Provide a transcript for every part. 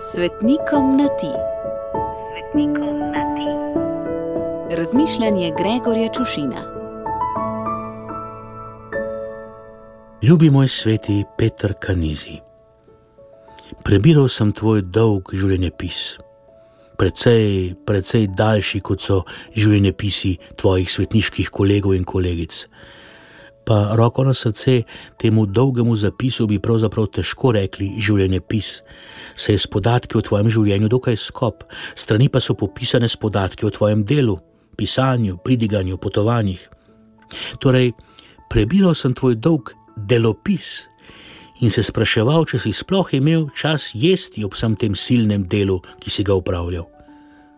Svetnikom na ti. Svetnikom na ti. Razmišljanje Gregorja Čušina. Ljubi moj sveti Petr Kanizi. Prebiral sem tvoj dolg življenjepis, precej, precej daljši kot so življenjepisi tvojih svetniških kolegov in kolegic pa roko na srce, temu dolgemu zapisu bi pravzaprav težko rekli življenjepis. Se je s podatki o tvojem življenju dokaj skop, strani pa so popisane s podatki o tvojem delu, pisanju, pridiganju, potovanjih. Torej, prebiral sem tvoj dolg delopis in se spraševal, če si sploh imel čas jesti ob vsem tem silnem delu, ki si ga upravljal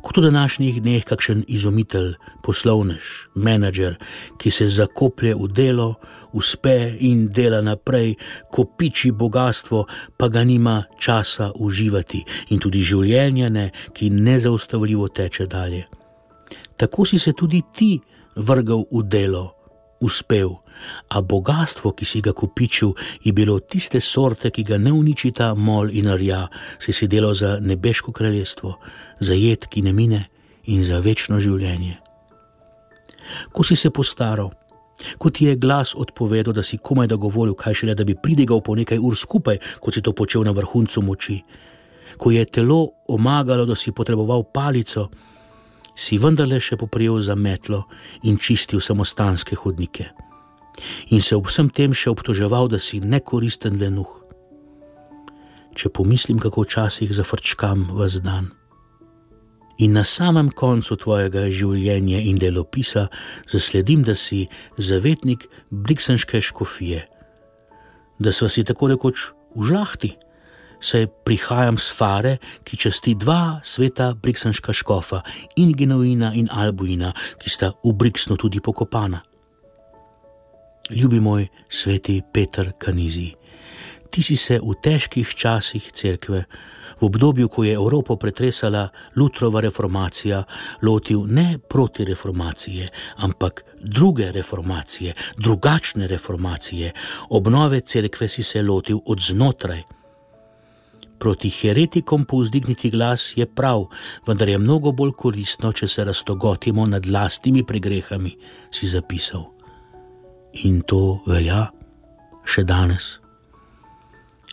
kot v današnjih dneh, kakšen izumitelj, poslovnež, menedžer, ki se zakoplje v delo, uspe in dela naprej, kopiči bogatstvo, pa ga nima časa uživati in tudi življenje ne, ki nezaustavljivo teče dalje. Tako si se tudi ti vrgal v delo, uspel a bogatstvo, ki si ga kupičil, je bilo tiste sorte, ki ga ne uničita mol in rja, si si delal za nebeško kraljestvo, za jed, ki ne mine in za večno življenje. Ko si se postaral, ko ti je glas odpovedal, da si komaj da govoril, kaj šele, da bi pridigal po nekaj ur skupaj, kot si to počel na vrhuncu moči, ko je telo omagalo, da si potreboval palico, si vendarle še poprijel za metlo in čistil samostanske hodnike in se ob vsem tem še obtoževal, da si nekoristen lenuh. Če pomislim, kako včasih zafrčkam v dan. In na samem koncu tvojega življenja in delopisa zasledim, da si zavetnik Briksenške škofije, da sva si tako rekoč v žahti, saj prihajam s fare, ki časti dva sveta Briksenška škofa, in Genuina in Albuina, ki sta v Briksnu tudi pokopana ljubi moj sveti Petr Kanizi. Ti si se v težkih časih cerkve, v obdobju, ko je Evropo pretresala Lutrova reformacija, lotil ne proti reformacije, ampak druge reformacije, drugačne reformacije, obnove cerkve si se lotil od znotraj. Proti heretikom povzdigniti glas je prav, vendar je mnogo bolj koristno, če se raztogotimo nad lastnimi pregrehami, si zapisal in to velja še danes.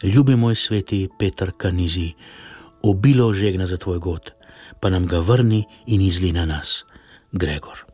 Ljubi moj sveti Petr Kanizi, obilo žegna za tvoj god, pa nam ga vrni in izli na nas, Gregor.